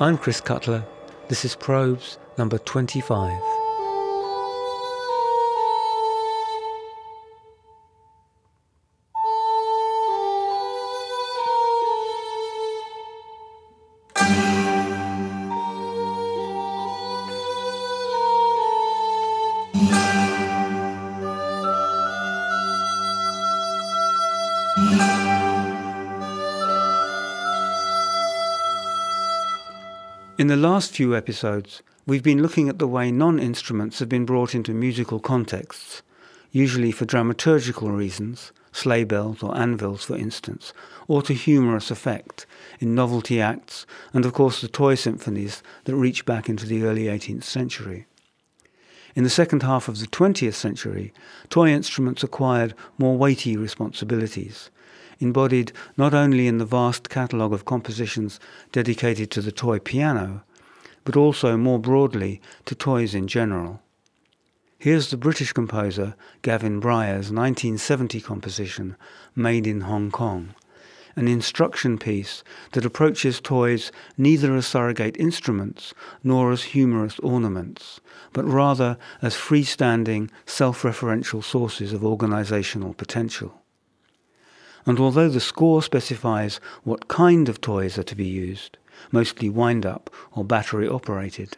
I'm Chris Cutler. This is Probes number 25. Last few episodes, we've been looking at the way non instruments have been brought into musical contexts, usually for dramaturgical reasons, sleigh bells or anvils, for instance, or to humorous effect in novelty acts, and of course the toy symphonies that reach back into the early 18th century. In the second half of the 20th century, toy instruments acquired more weighty responsibilities, embodied not only in the vast catalogue of compositions dedicated to the toy piano, but also more broadly to toys in general. Here's the British composer Gavin Bryars' 1970 composition, Made in Hong Kong, an instruction piece that approaches toys neither as surrogate instruments nor as humorous ornaments, but rather as freestanding, self-referential sources of organizational potential and although the score specifies what kind of toys are to be used, mostly wind-up or battery operated,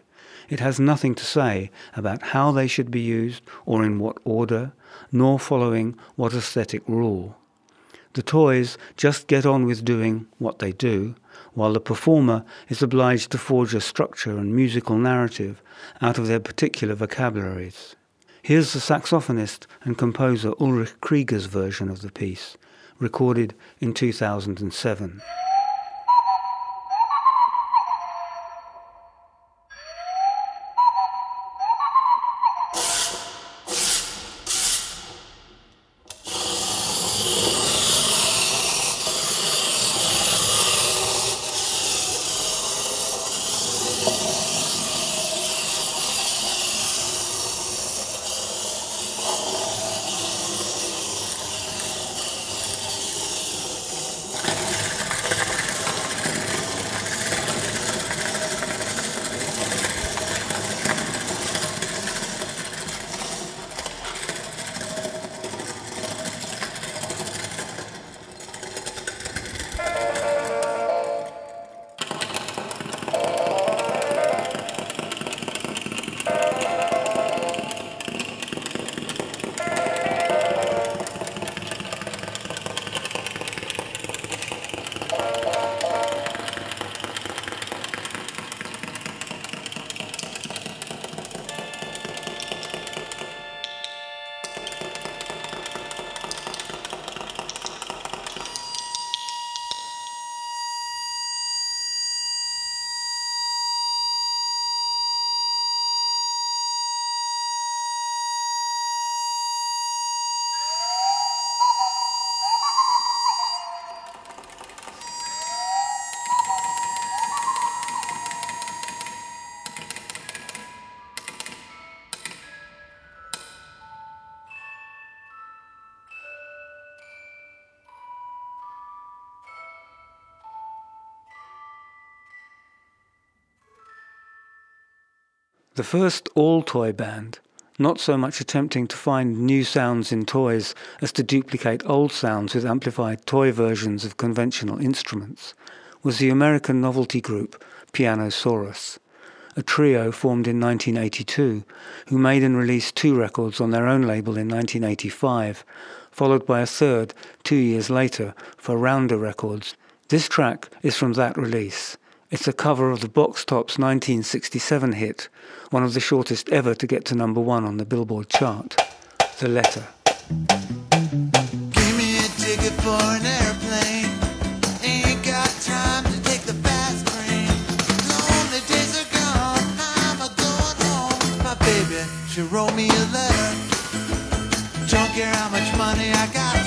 it has nothing to say about how they should be used or in what order, nor following what aesthetic rule. The toys just get on with doing what they do, while the performer is obliged to forge a structure and musical narrative out of their particular vocabularies. Here's the saxophonist and composer Ulrich Krieger's version of the piece, recorded in 2007. The first all toy band, not so much attempting to find new sounds in toys as to duplicate old sounds with amplified toy versions of conventional instruments, was the American novelty group Pianosaurus, a trio formed in 1982 who made and released two records on their own label in 1985, followed by a third two years later for Rounder Records. This track is from that release. It's a cover of the Box Tops 1967 hit, one of the shortest ever to get to number one on the Billboard chart. The Letter. Give me a ticket for an airplane. Ain't got time to take the fast train. Lonely days are gone. I'm a going home. My baby, she wrote me a letter. Don't care how much money I gotta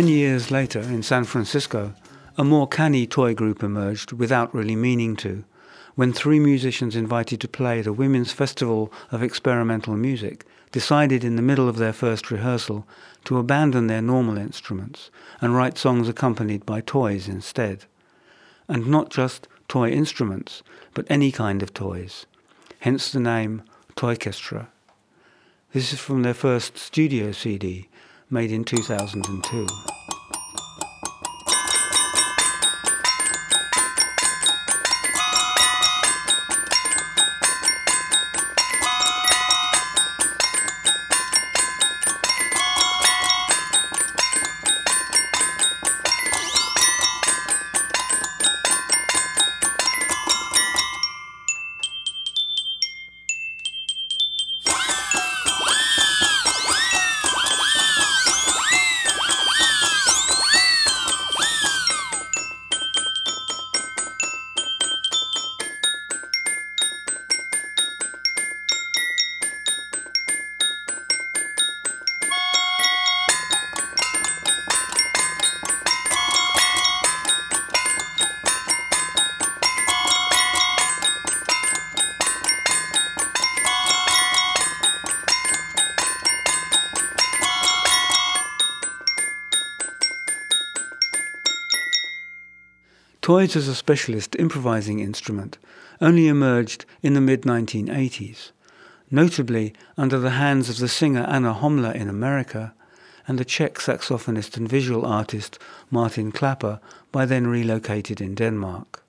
Ten years later, in San Francisco, a more canny toy group emerged without really meaning to, when three musicians invited to play at a women's festival of experimental music decided in the middle of their first rehearsal to abandon their normal instruments and write songs accompanied by toys instead. And not just toy instruments, but any kind of toys. Hence the name Toykestra. This is from their first studio CD, made in 2002. Toys as a specialist improvising instrument only emerged in the mid 1980s, notably under the hands of the singer Anna Homler in America and the Czech saxophonist and visual artist Martin Klapper, by then relocated in Denmark.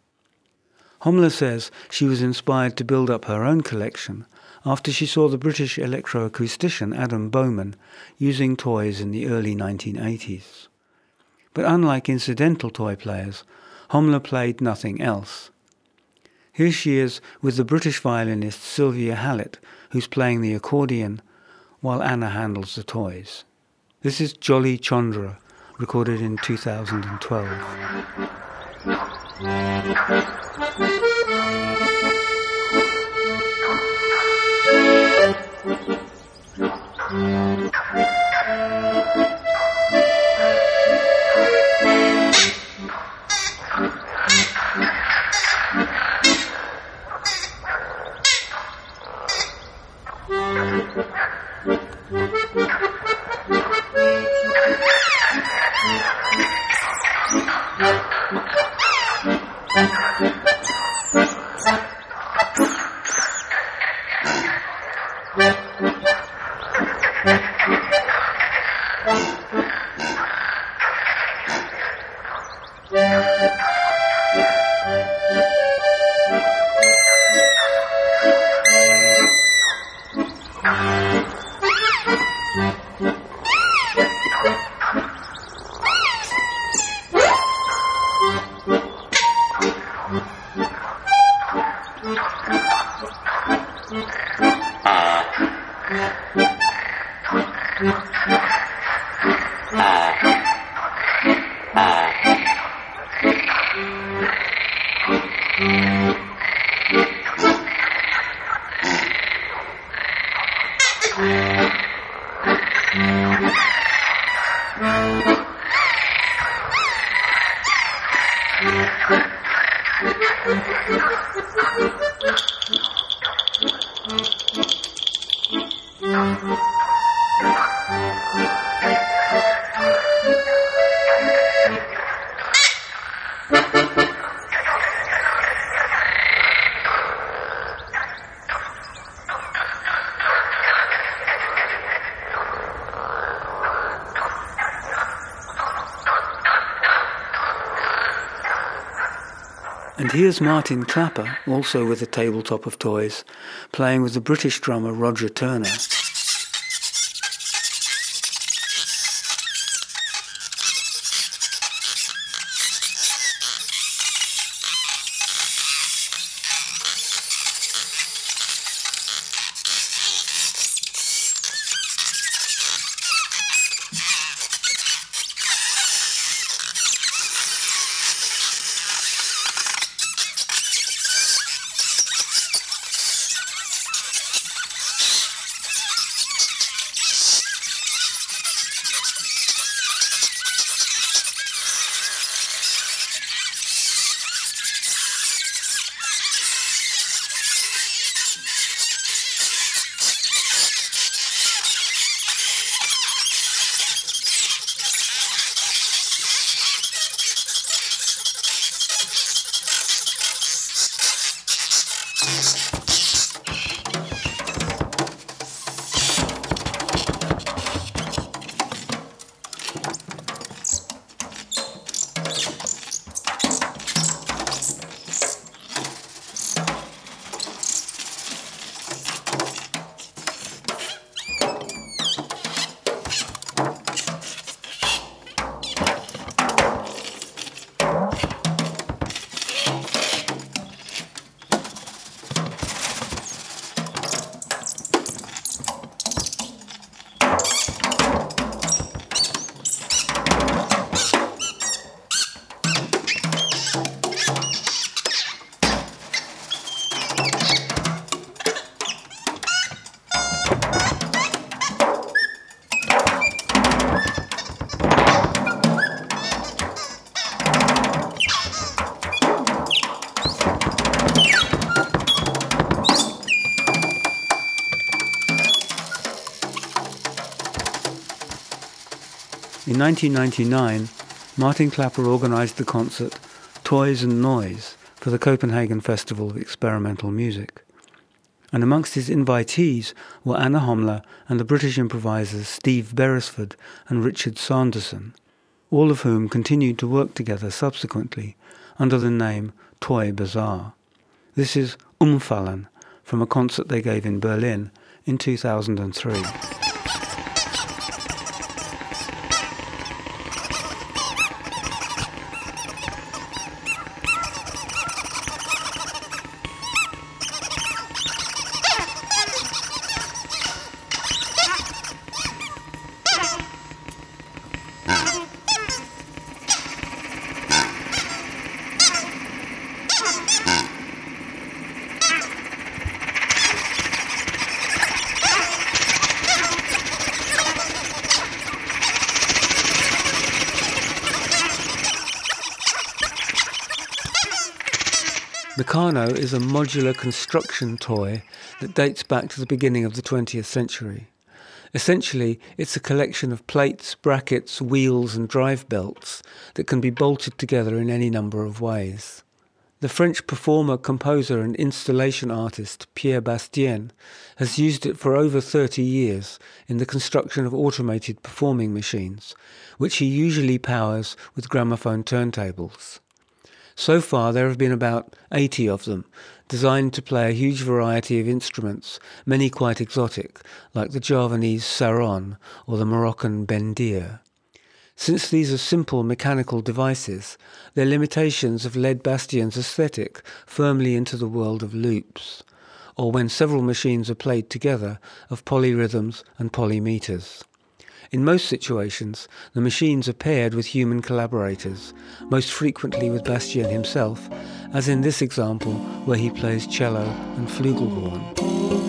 Homler says she was inspired to build up her own collection after she saw the British electroacoustician Adam Bohman using toys in the early 1980s. But unlike incidental toy players, Homler played nothing else. Here she is with the British violinist Sylvia Hallett, who's playing the accordion, while Anna handles the toys. This is Jolly Chandra, recorded in 2012. And here's Martin Klapper, also with a tabletop of toys, playing with the British drummer Roger Turner. 1999, Martin Klapper organised the concert Toys and Noise for the Copenhagen Festival of Experimental Music. And amongst his invitees were Anna Homler and the British improvisers Steve Beresford and Richard Sanderson, all of whom continued to work together subsequently under the name Toy Bazaar. This is Umfallen from a concert they gave in Berlin in 2003. Meccano is a modular construction toy that dates back to the beginning of the 20th century. Essentially, it's a collection of plates, brackets, wheels, and drive belts that can be bolted together in any number of ways. The French performer, composer, and installation artist Pierre Bastien has used it for over 30 years in the construction of automated performing machines, which he usually powers with gramophone turntables. So far, there have been about 80 of them, designed to play a huge variety of instruments, many quite exotic, like the Javanese saron or the Moroccan bendir. Since these are simple mechanical devices, their limitations have led Bastien's aesthetic firmly into the world of loops, or when several machines are played together, of polyrhythms and polymeters. In most situations, the machines are paired with human collaborators, most frequently with Bastien himself, as in this example where he plays cello and flugelhorn.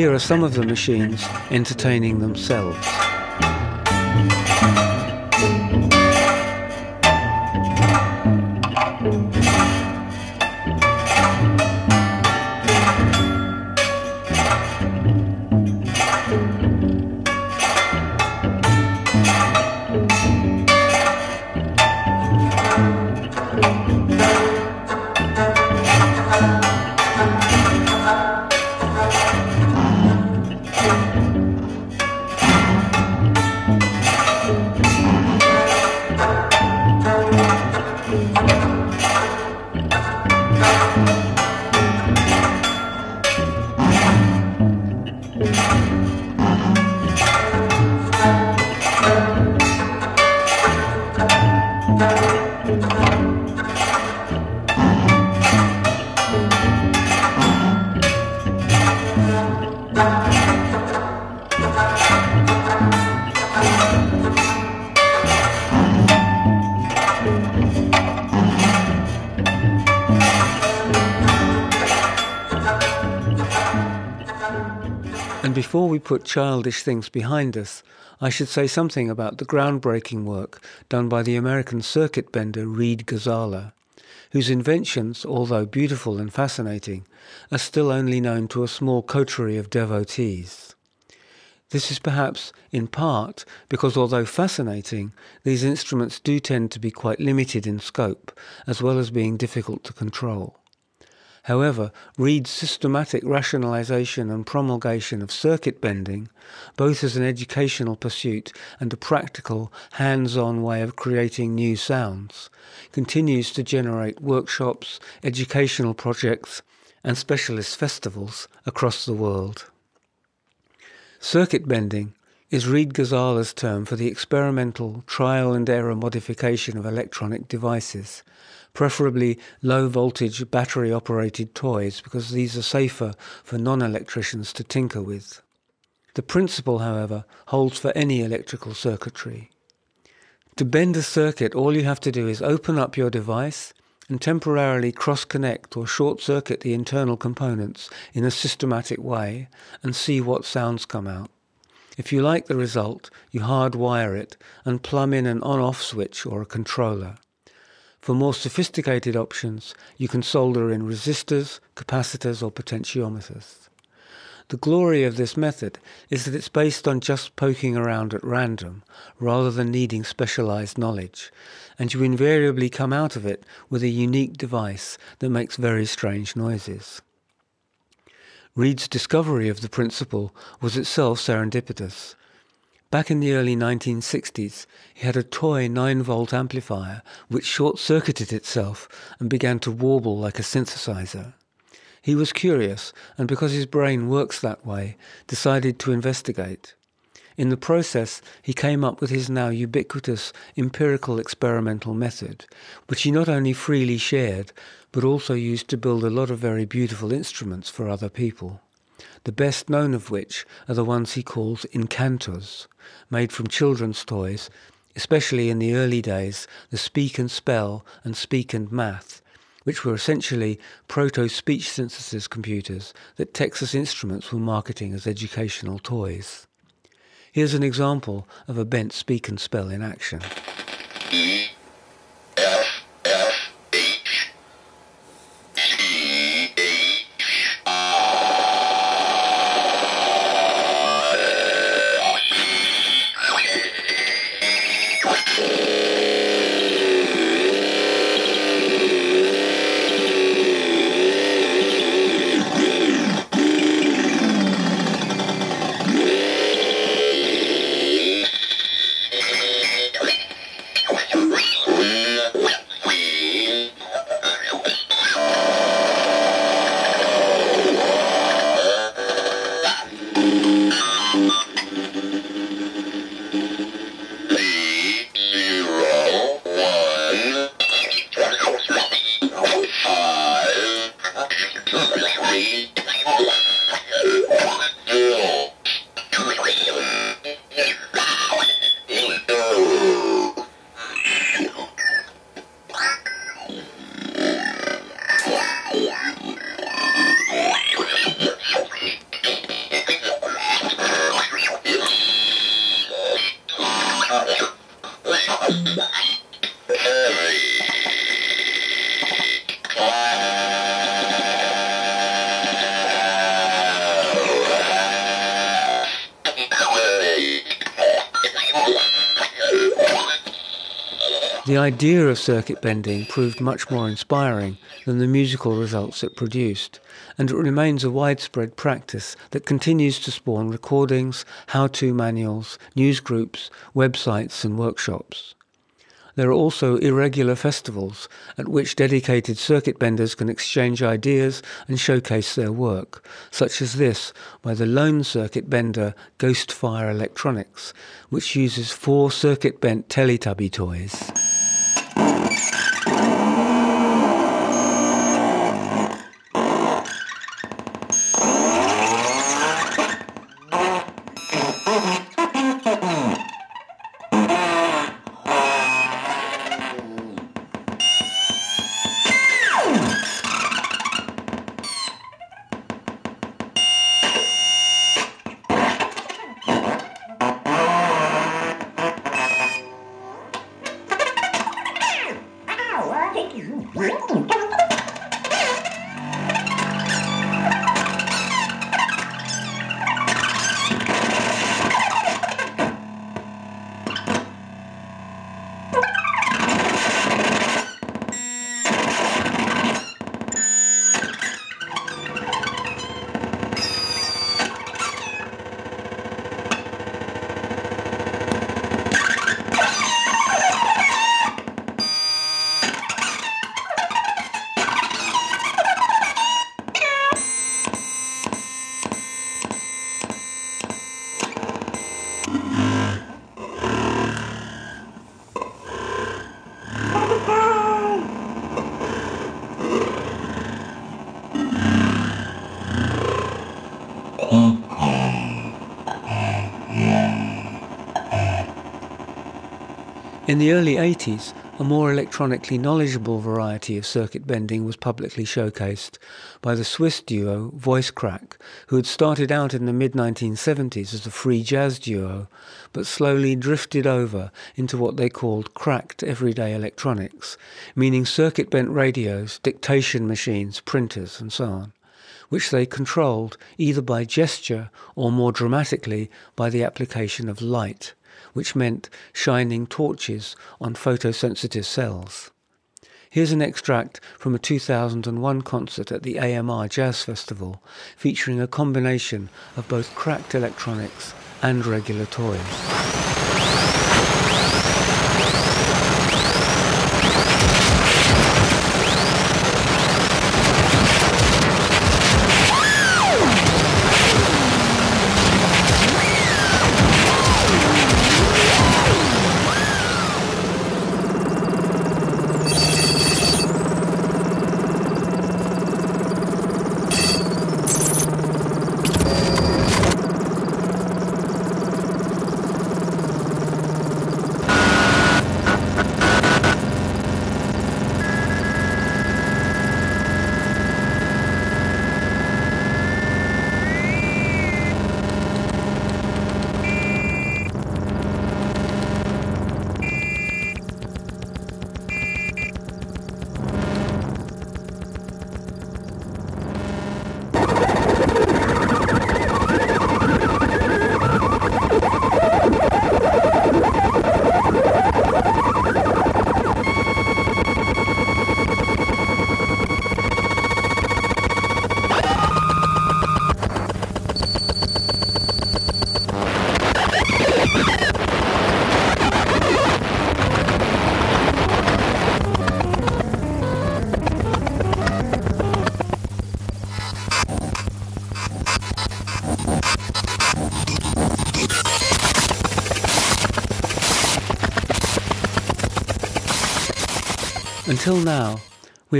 Here are some of the machines entertaining themselves. We put childish things behind us, I should say something about the groundbreaking work done by the American circuit bender Reed Ghazala, whose inventions, although beautiful and fascinating, are still only known to a small coterie of devotees. This is perhaps in part because although fascinating, these instruments do tend to be quite limited in scope, as well as being difficult to control. However, Reed's systematic rationalization and promulgation of circuit bending, both as an educational pursuit and a practical, hands-on way of creating new sounds, continues to generate workshops, educational projects, and specialist festivals across the world. Circuit bending is Reed Ghazala's term for the experimental trial and error modification of electronic devices, preferably low voltage battery operated toys because these are safer for non electricians to tinker with. The principle, however, holds for any electrical circuitry. To bend a circuit, all you have to do is open up your device and temporarily cross connect or short circuit the internal components in a systematic way and see what sounds come out. If you like the result, you hardwire it and plumb in an on off switch or a controller. For more sophisticated options, you can solder in resistors, capacitors, or potentiometers. The glory of this method is that it's based on just poking around at random rather than needing specialized knowledge, and you invariably come out of it with a unique device that makes very strange noises. Reed's discovery of the principle was itself serendipitous. Back in the early 1960s, he had a toy 9 volt amplifier which short circuited itself and began to warble like a synthesizer. He was curious, and because his brain works that way, decided to investigate. In the process, he came up with his now ubiquitous empirical experimental method, which he not only freely shared, but also used to build a lot of very beautiful instruments for other people the best known of which are the ones he calls incantors, made from children's toys, especially in the early days, the Speak and Spell and Speak and Math, which were essentially proto-speech synthesis computers that Texas Instruments were marketing as educational toys. Here's an example of a bent Speak and Spell in action. Idea of circuit bending proved much more inspiring than the musical results it produced, and it remains a widespread practice that continues to spawn recordings, how-to manuals, news groups, websites and workshops. There are also irregular festivals at which dedicated circuit benders can exchange ideas and showcase their work, such as this by the lone circuit bender Ghostfire Electronics, which uses four circuit bent Teletubby toys. The early 80s, a more electronically knowledgeable variety of circuit bending was publicly showcased by the Swiss duo Voice Crack, who had started out in the mid 1970s as a free jazz duo, but slowly drifted over into what they called cracked everyday electronics, meaning circuit bent radios, dictation machines, printers, and so on which they controlled either by gesture or more dramatically by the application of light which meant shining torches on photosensitive cells. Here's an extract from a 2001 concert at the AMR Jazz Festival featuring a combination of both cracked electronics and regular toys.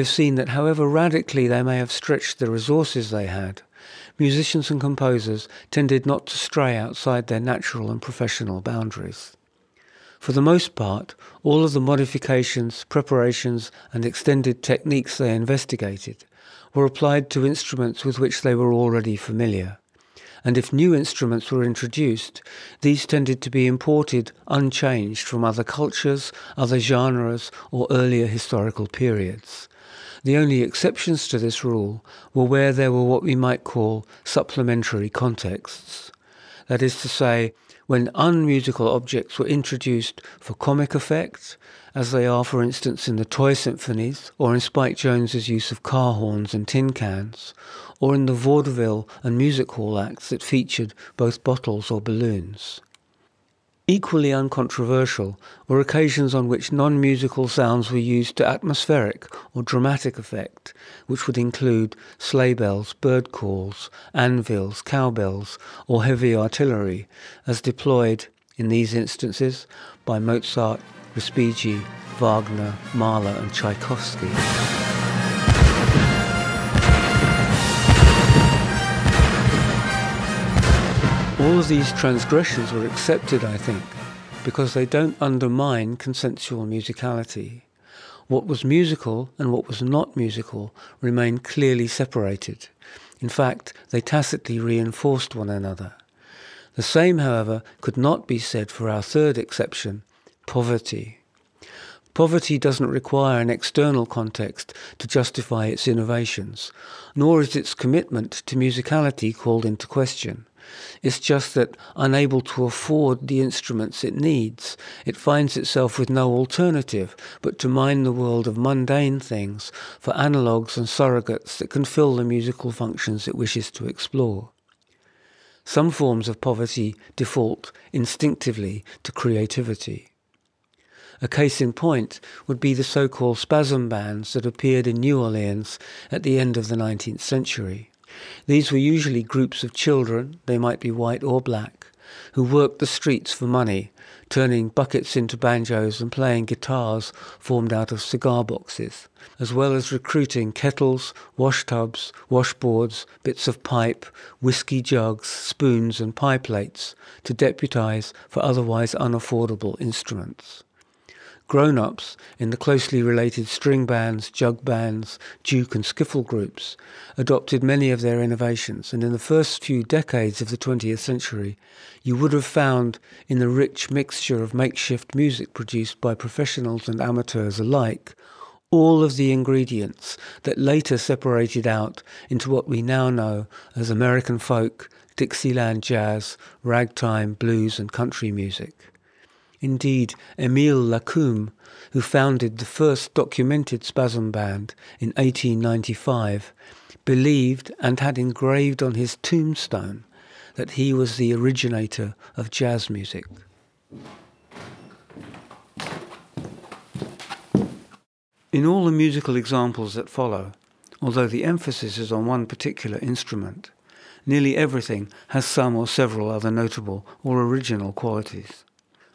We have seen that however radically they may have stretched the resources they had, musicians and composers tended not to stray outside their natural and professional boundaries. For the most part, all of the modifications, preparations, and extended techniques they investigated were applied to instruments with which they were already familiar and if new instruments were introduced, these tended to be imported unchanged from other cultures, other genres, or earlier historical periods. The only exceptions to this rule were where there were what we might call supplementary contexts. That is to say, when unmusical objects were introduced for comic effect, as they are, for instance, in the Toy Symphonies, or in Spike Jones's use of car horns and tin cans, or in the vaudeville and music hall acts that featured both bottles or balloons. Equally uncontroversial were occasions on which non-musical sounds were used to atmospheric or dramatic effect, which would include sleigh bells, bird calls, anvils, cowbells, or heavy artillery, as deployed, in these instances, by Mozart, Respighi, Wagner, Mahler and Tchaikovsky. All of these transgressions were accepted, I think, because they don't undermine consensual musicality. What was musical and what was not musical remained clearly separated. In fact, they tacitly reinforced one another. The same, however, could not be said for our third exception, poverty. Poverty doesn't require an external context to justify its innovations, nor is its commitment to musicality called into question. It's just that, unable to afford the instruments it needs, it finds itself with no alternative but to mine the world of mundane things for analogues and surrogates that can fill the musical functions it wishes to explore. Some forms of poverty default instinctively to creativity. A case in point would be the so-called spasm bands that appeared in New Orleans at the end of the 19th century. These were usually groups of children, they might be white or black, who worked the streets for money, turning buckets into banjos and playing guitars formed out of cigar boxes, as well as recruiting kettles, wash tubs, washboards, bits of pipe, whiskey jugs, spoons and pie plates to deputize for otherwise unaffordable instruments. Grown-ups in the closely related string bands, jug bands, duke and skiffle groups adopted many of their innovations and in the first few decades of the 20th century you would have found in the rich mixture of makeshift music produced by professionals and amateurs alike all of the ingredients that later separated out into what we now know as American folk, Dixieland jazz, ragtime, blues and country music. Indeed, Emile Lacoume, who founded the first documented spasm band in 1895, believed and had engraved on his tombstone that he was the originator of jazz music. In all the musical examples that follow, although the emphasis is on one particular instrument, nearly everything has some or several other notable or original qualities.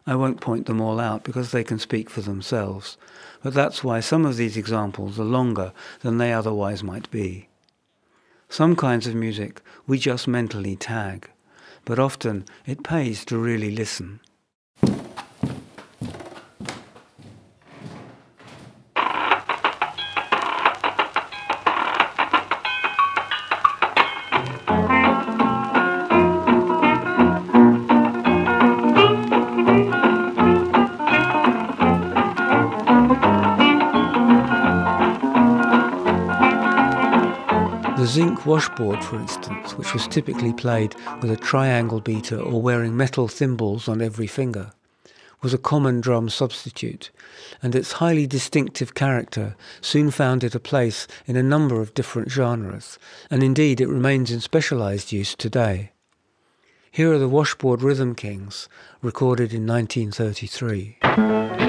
I won't point them all out because they can speak for themselves, but that's why some of these examples are longer than they otherwise might be. Some kinds of music we just mentally tag, but often it pays to really listen. Washboard, for instance, which was typically played with a triangle beater or wearing metal thimbles on every finger, was a common drum substitute, and its highly distinctive character soon found it a place in a number of different genres, and indeed it remains in specialized use today. Here are the Washboard Rhythm Kings, recorded in 1933.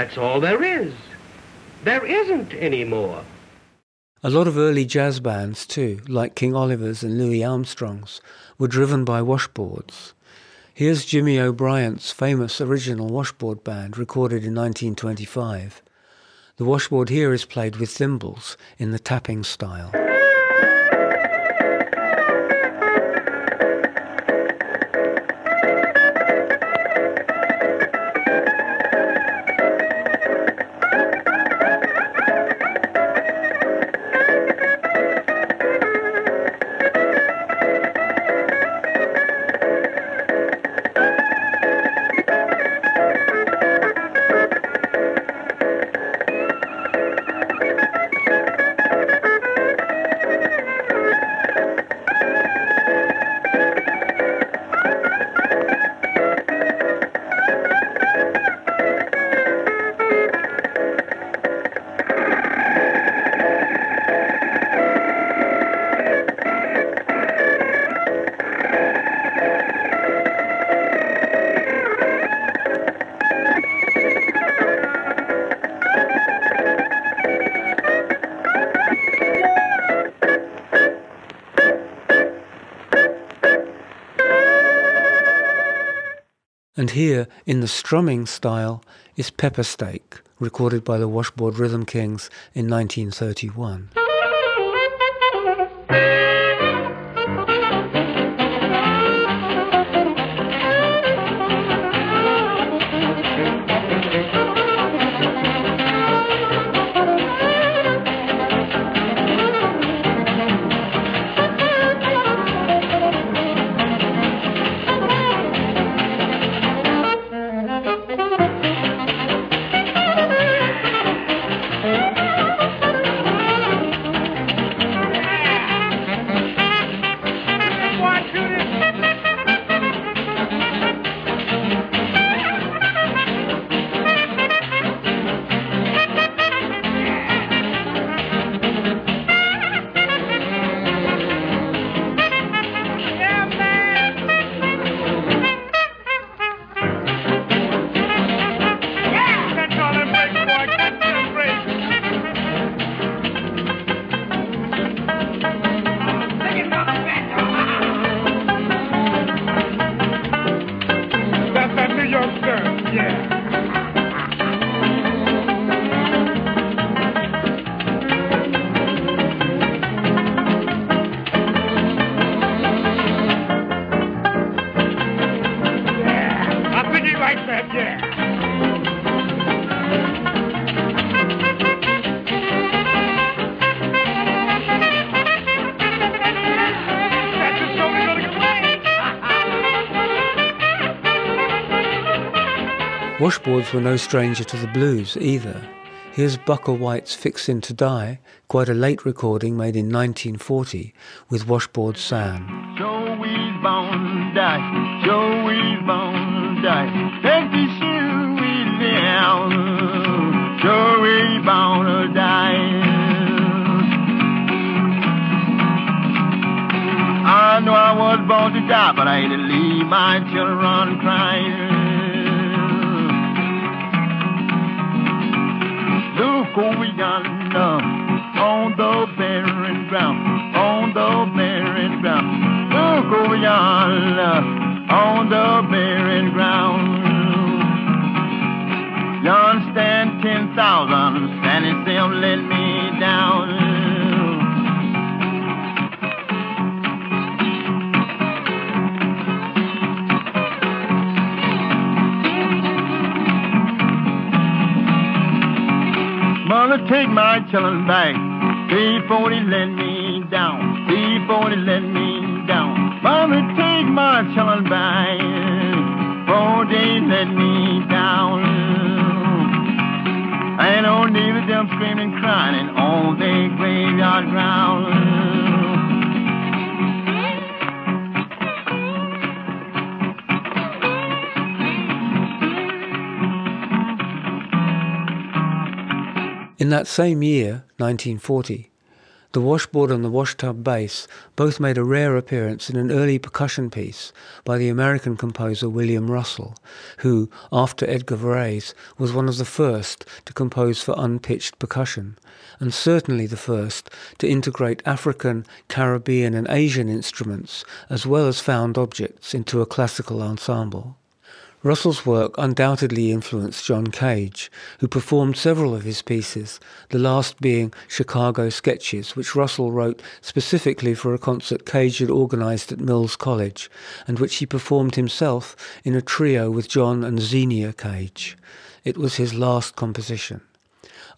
That's all there is. There isn't any more. A lot of early jazz bands, too, like King Oliver's and Louis Armstrong's, were driven by washboards. Here's Jimmy O'Bryant's famous original washboard band recorded in 1925. The washboard here is played with thimbles in the tapping style. Here, in the strumming style, is Pepper Steak, recorded by the Washboard Rhythm Kings in 1931. Washboards were no stranger to the blues either. Here's Bukka White's Fixin' to Die, quite a late recording made in 1940 with Washboard Sam. Joey's bound to die, Joey's bound to die. Take the shoe down, Joey's bound to die. I know I was born to die, but I ain't to leave my children crying. Thousand, standing still, let me down. Mother, take my children back before they let me down, before they let me down. Mother, take my children back In that same year, 1940, the washboard and the washtub bass both made a rare appearance in an early percussion piece by the American composer William Russell, who, after Edgar Varese, was one of the first to compose for unpitched percussion, and certainly the first to integrate African, Caribbean and Asian instruments as well as found objects into a classical ensemble. Russell's work undoubtedly influenced John Cage, who performed several of his pieces, the last being Chicago Sketches, which Russell wrote specifically for a concert Cage had organized at Mills College, and which he performed himself in a trio with John and Xenia Cage. It was his last composition.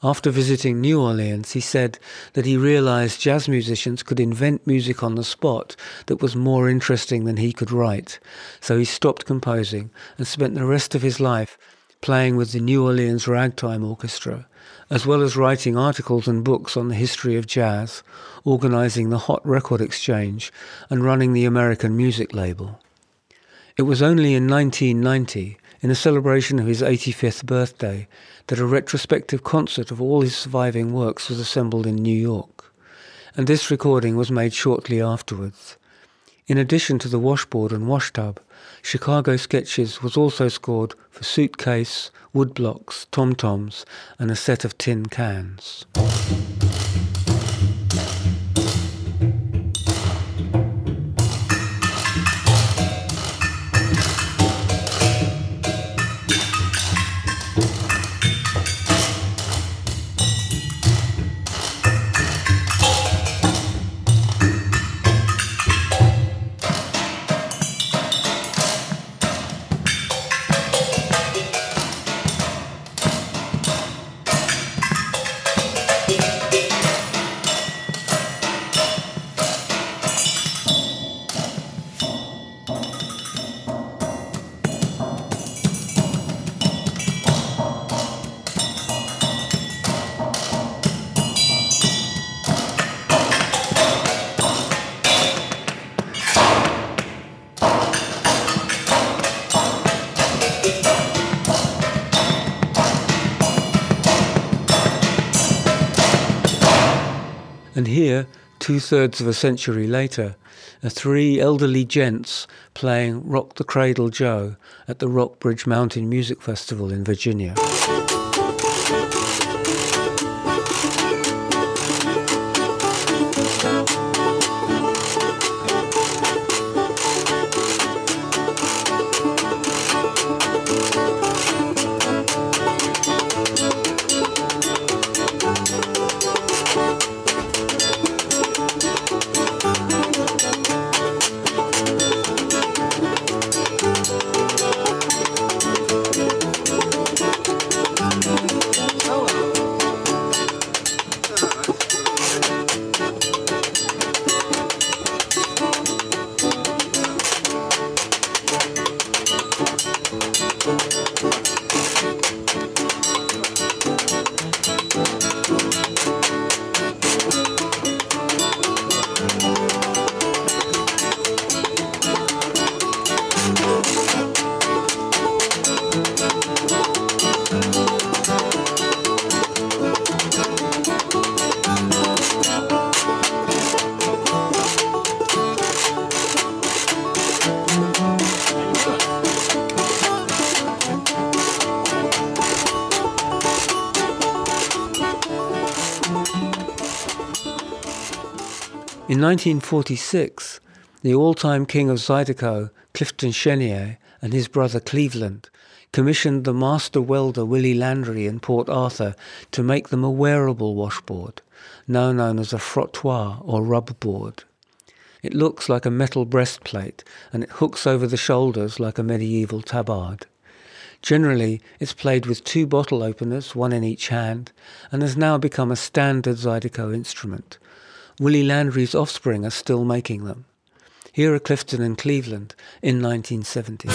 After visiting New Orleans, he said that he realized jazz musicians could invent music on the spot that was more interesting than he could write. So he stopped composing and spent the rest of his life playing with the New Orleans Ragtime Orchestra, as well as writing articles and books on the history of jazz, organizing the Hot Record Exchange, and running the American Music Label. It was only in 1990 in a celebration of his 85th birthday that a retrospective concert of all his surviving works was assembled in New York, and this recording was made shortly afterwards. In addition to the washboard and washtub, Chicago Sketches was also scored for suitcase, woodblocks, tom-toms, and a set of tin cans. Thirds of a century later, are three elderly gents playing Rock the Cradle Joe at the Rockbridge Mountain Music Festival in Virginia. 1946, the all-time king of Zydeco, Clifton Chenier, and his brother Cleveland commissioned the master welder Willie Landry in Port Arthur to make them a wearable washboard, now known as a frottoir or rub board. It looks like a metal breastplate and it hooks over the shoulders like a medieval tabard. Generally, it's played with two bottle openers, one in each hand, and has now become a standard Zydeco instrument, Willie Landry's offspring are still making them. Here are Clifton and Cleveland in 1970.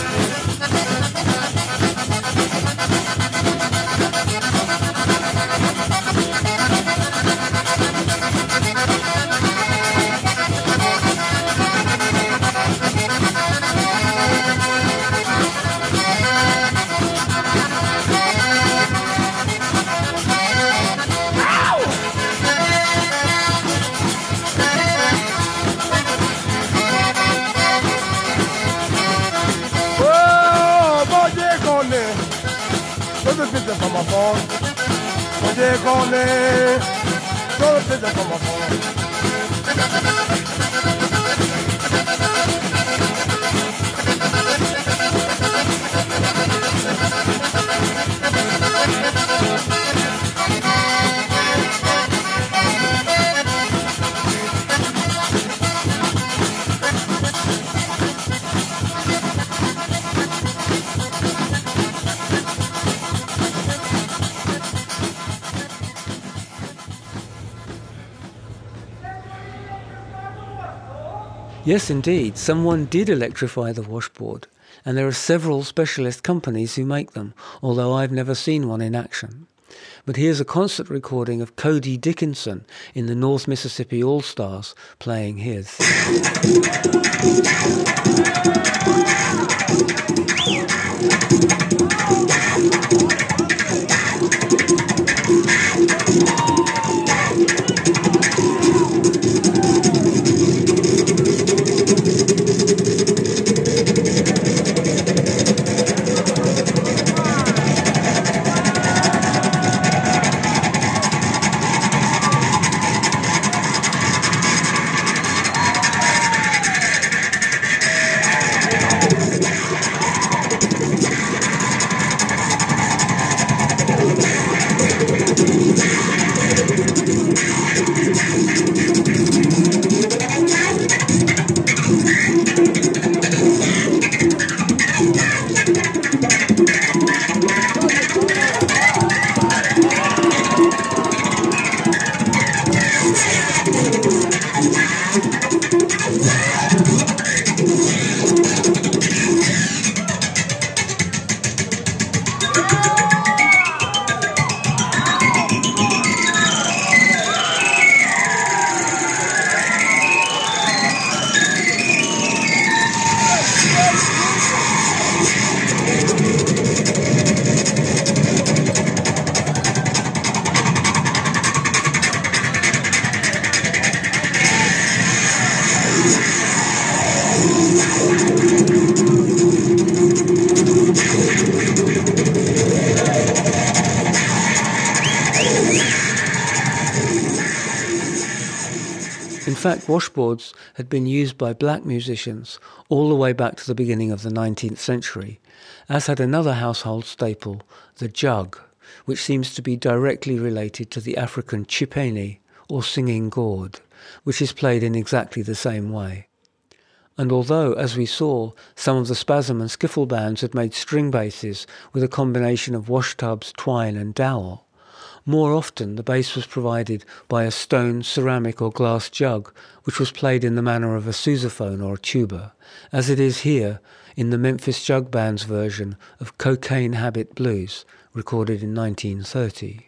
When they call me, Yes, indeed. Someone did electrify the washboard, and there are several specialist companies who make them, although I've never seen one in action. But here's a concert recording of Cody Dickinson in the North Mississippi All Stars playing his. washboards had been used by black musicians all the way back to the beginning of the 19th century, as had another household staple, the jug, which seems to be directly related to the African chipeni, or singing gourd, which is played in exactly the same way. And although, as we saw, some of the spasm and skiffle bands had made string basses with a combination of washtubs, twine, and dowel, more often the bass was provided by a stone, ceramic, or glass jug, which was played in the manner of a sousaphone or a tuba, as it is here in the Memphis Jug Band's version of Cocaine Habit Blues, recorded in 1930.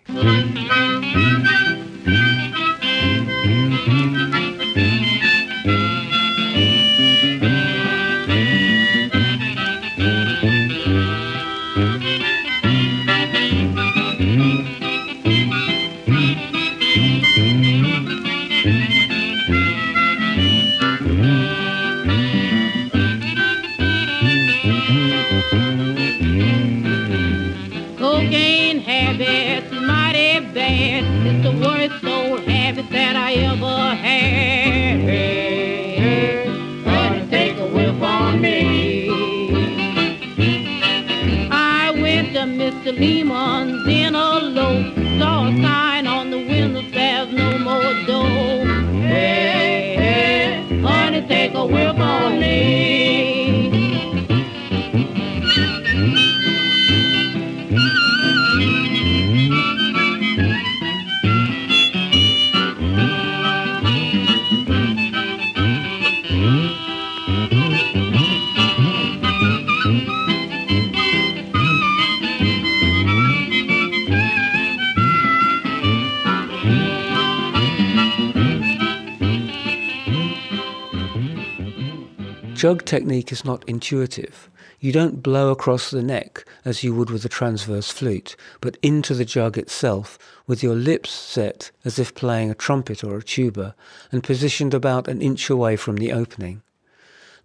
Jug technique is not intuitive. You don't blow across the neck as you would with a transverse flute, but into the jug itself with your lips set as if playing a trumpet or a tuba and positioned about an inch away from the opening.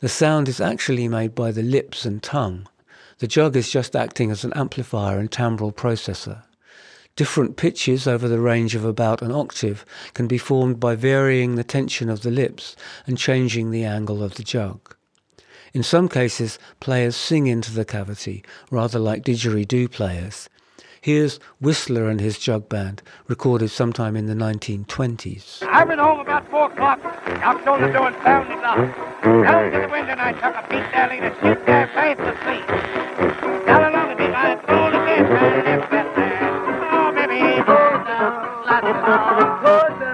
The sound is actually made by the lips and tongue. The jug is just acting as an amplifier and timbral processor. Different pitches over the range of about an octave can be formed by varying the tension of the lips and changing the angle of the jug. In some cases, players sing into the cavity, rather like didgeridoo players. Here's Whistler and his jug band, recorded sometime in the 1920s. I've been home about four o'clock. Found it locked. Down to the and I a asleep. Down along the I there. Oh, baby, down, go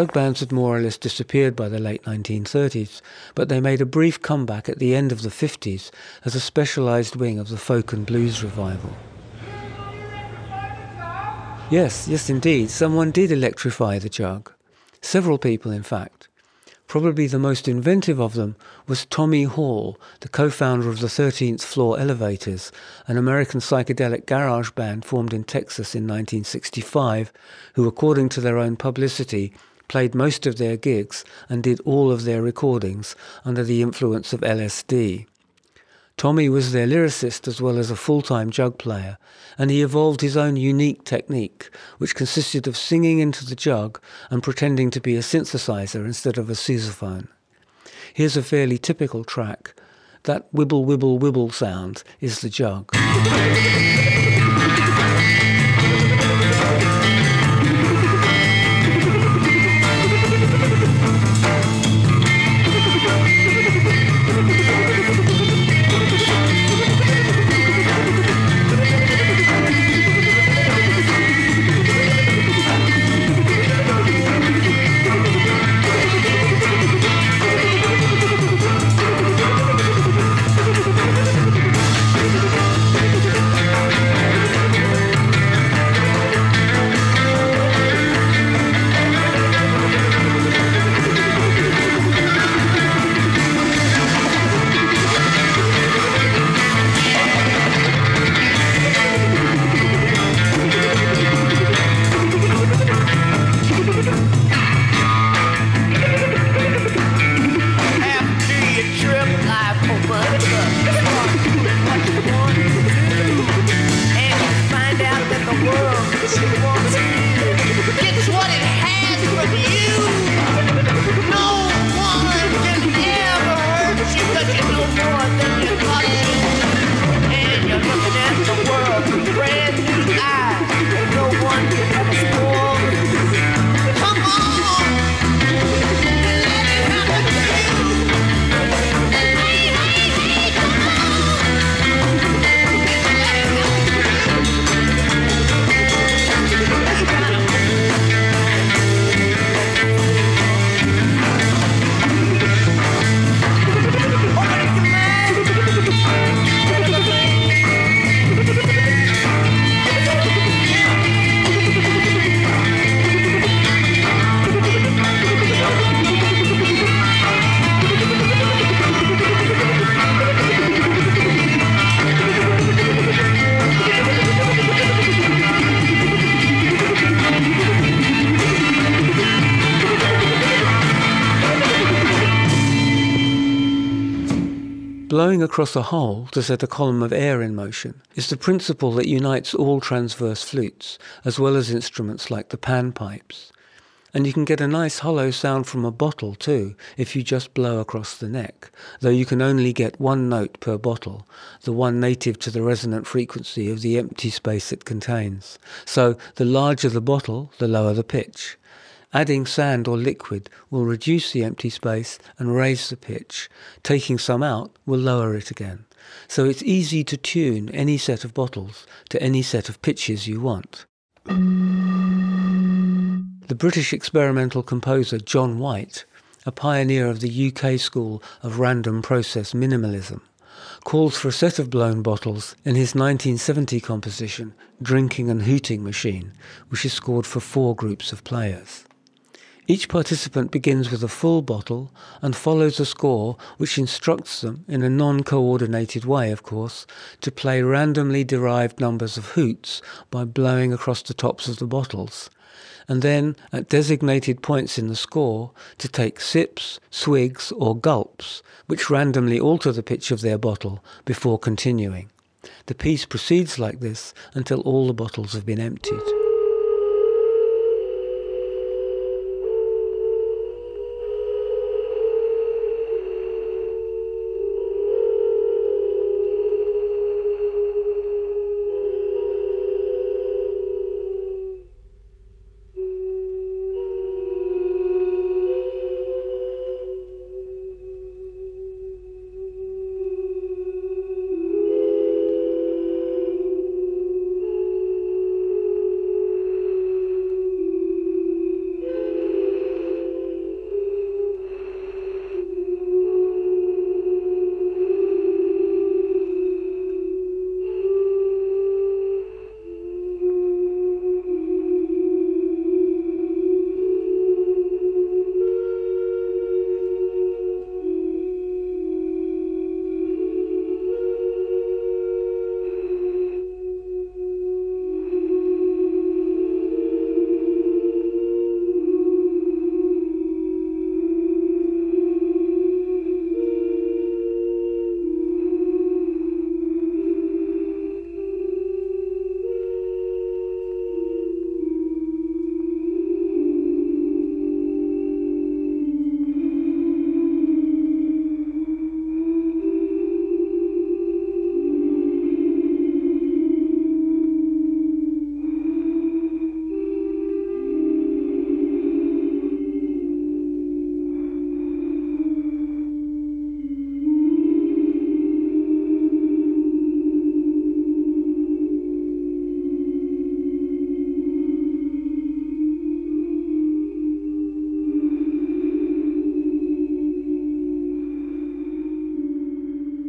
Jug bands had more or less disappeared by the late 1930s, but they made a brief comeback at the end of the 50s as a specialized wing of the folk and blues revival. Yes, yes, indeed, someone did electrify the jug. Several people, in fact. Probably the most inventive of them was Tommy Hall, the co founder of the 13th Floor Elevators, an American psychedelic garage band formed in Texas in 1965, who, according to their own publicity, played most of their gigs and did all of their recordings under the influence of LSD. Tommy was their lyricist as well as a full time jug player, and he evolved his own unique technique, which consisted of singing into the jug and pretending to be a synthesizer instead of a sousaphone. Here's a fairly typical track. That wibble wibble wibble sound is the jug. Blowing across a hole to set a column of air in motion is the principle that unites all transverse flutes, as well as instruments like the panpipes. And you can get a nice hollow sound from a bottle too, if you just blow across the neck, though you can only get one note per bottle, the one native to the resonant frequency of the empty space it contains. So the larger the bottle, the lower the pitch. Adding sand or liquid will reduce the empty space and raise the pitch. Taking some out will lower it again. So it's easy to tune any set of bottles to any set of pitches you want. The British experimental composer John White, a pioneer of the UK school of random process minimalism, calls for a set of blown bottles in his 1970 composition Drinking and Hooting Machine, which is scored for four groups of players. Each participant begins with a full bottle and follows a score which instructs them, in a non coordinated way, of course, to play randomly derived numbers of hoots by blowing across the tops of the bottles, and then, at designated points in the score, to take sips, swigs, or gulps, which randomly alter the pitch of their bottle before continuing. The piece proceeds like this until all the bottles have been emptied.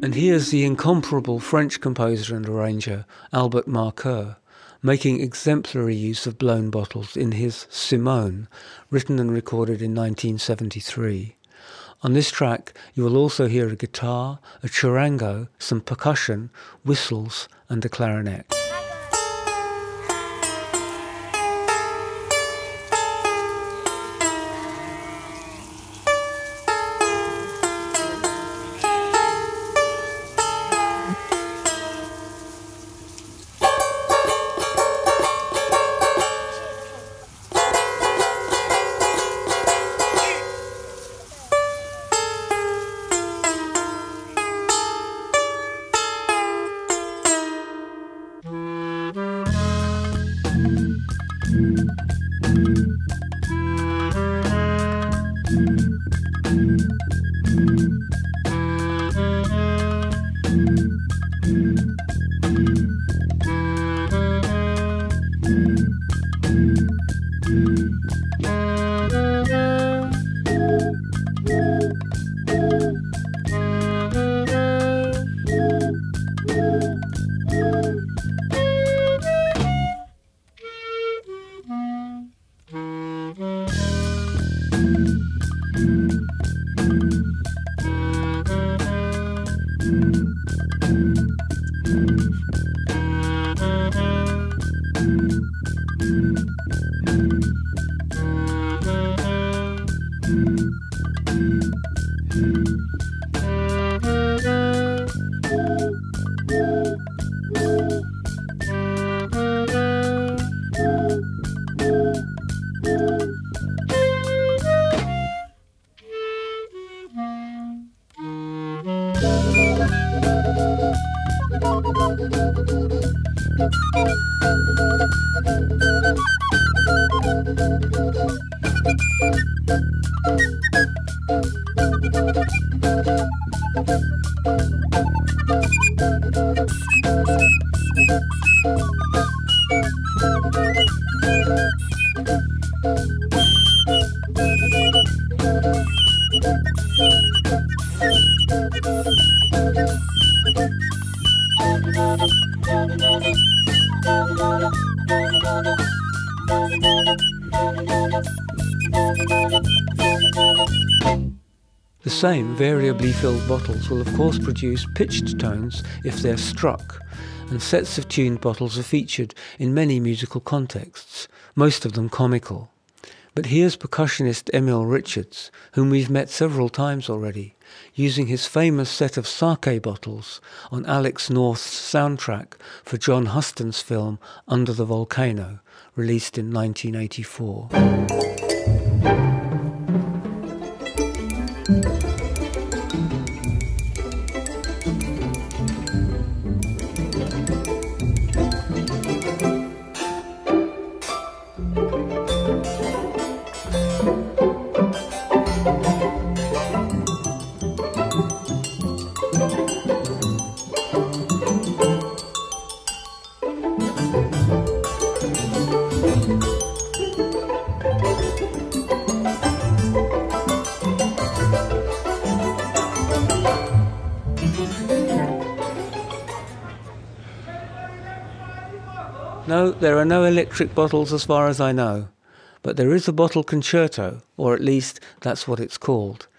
And here's the incomparable French composer and arranger Albert Marcoeur making exemplary use of blown bottles in his Simone, written and recorded in 1973. On this track, you will also hear a guitar, a charango, some percussion, whistles, and a clarinet. Same variably filled bottles will of course produce pitched tones if they're struck, and sets of tuned bottles are featured in many musical contexts, most of them comical. But here's percussionist Emil Richards, whom we've met several times already, using his famous set of sake bottles on Alex North's soundtrack for John Huston's film Under the Volcano, released in 1984. No, there are no electric bottles as far as I know, but there is a bottle concerto, or at least that's what it's called.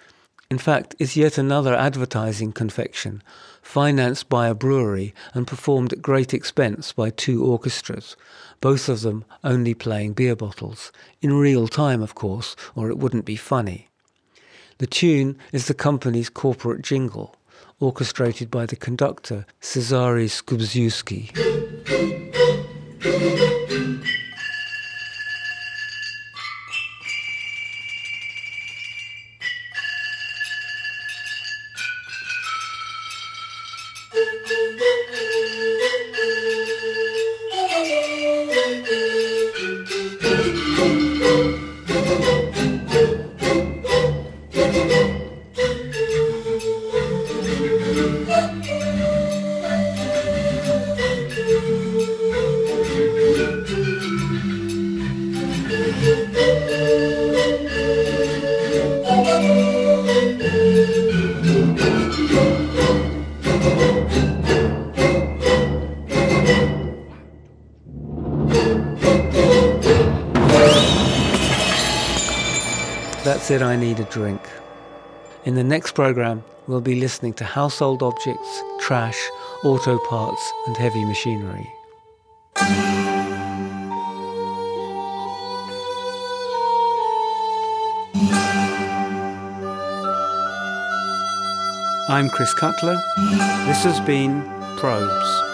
In fact, it's yet another advertising confection, financed by a brewery and performed at great expense by two orchestras, both of them only playing beer bottles, in real time, of course, or it wouldn't be funny. The tune is the company's corporate jingle, orchestrated by the conductor Cezary Skubiszewski. Thank you. That's it, I need a drink. In the next program, we'll be listening to household objects, trash, auto parts, and heavy machinery. I'm Chris Cutler. This has been Probes.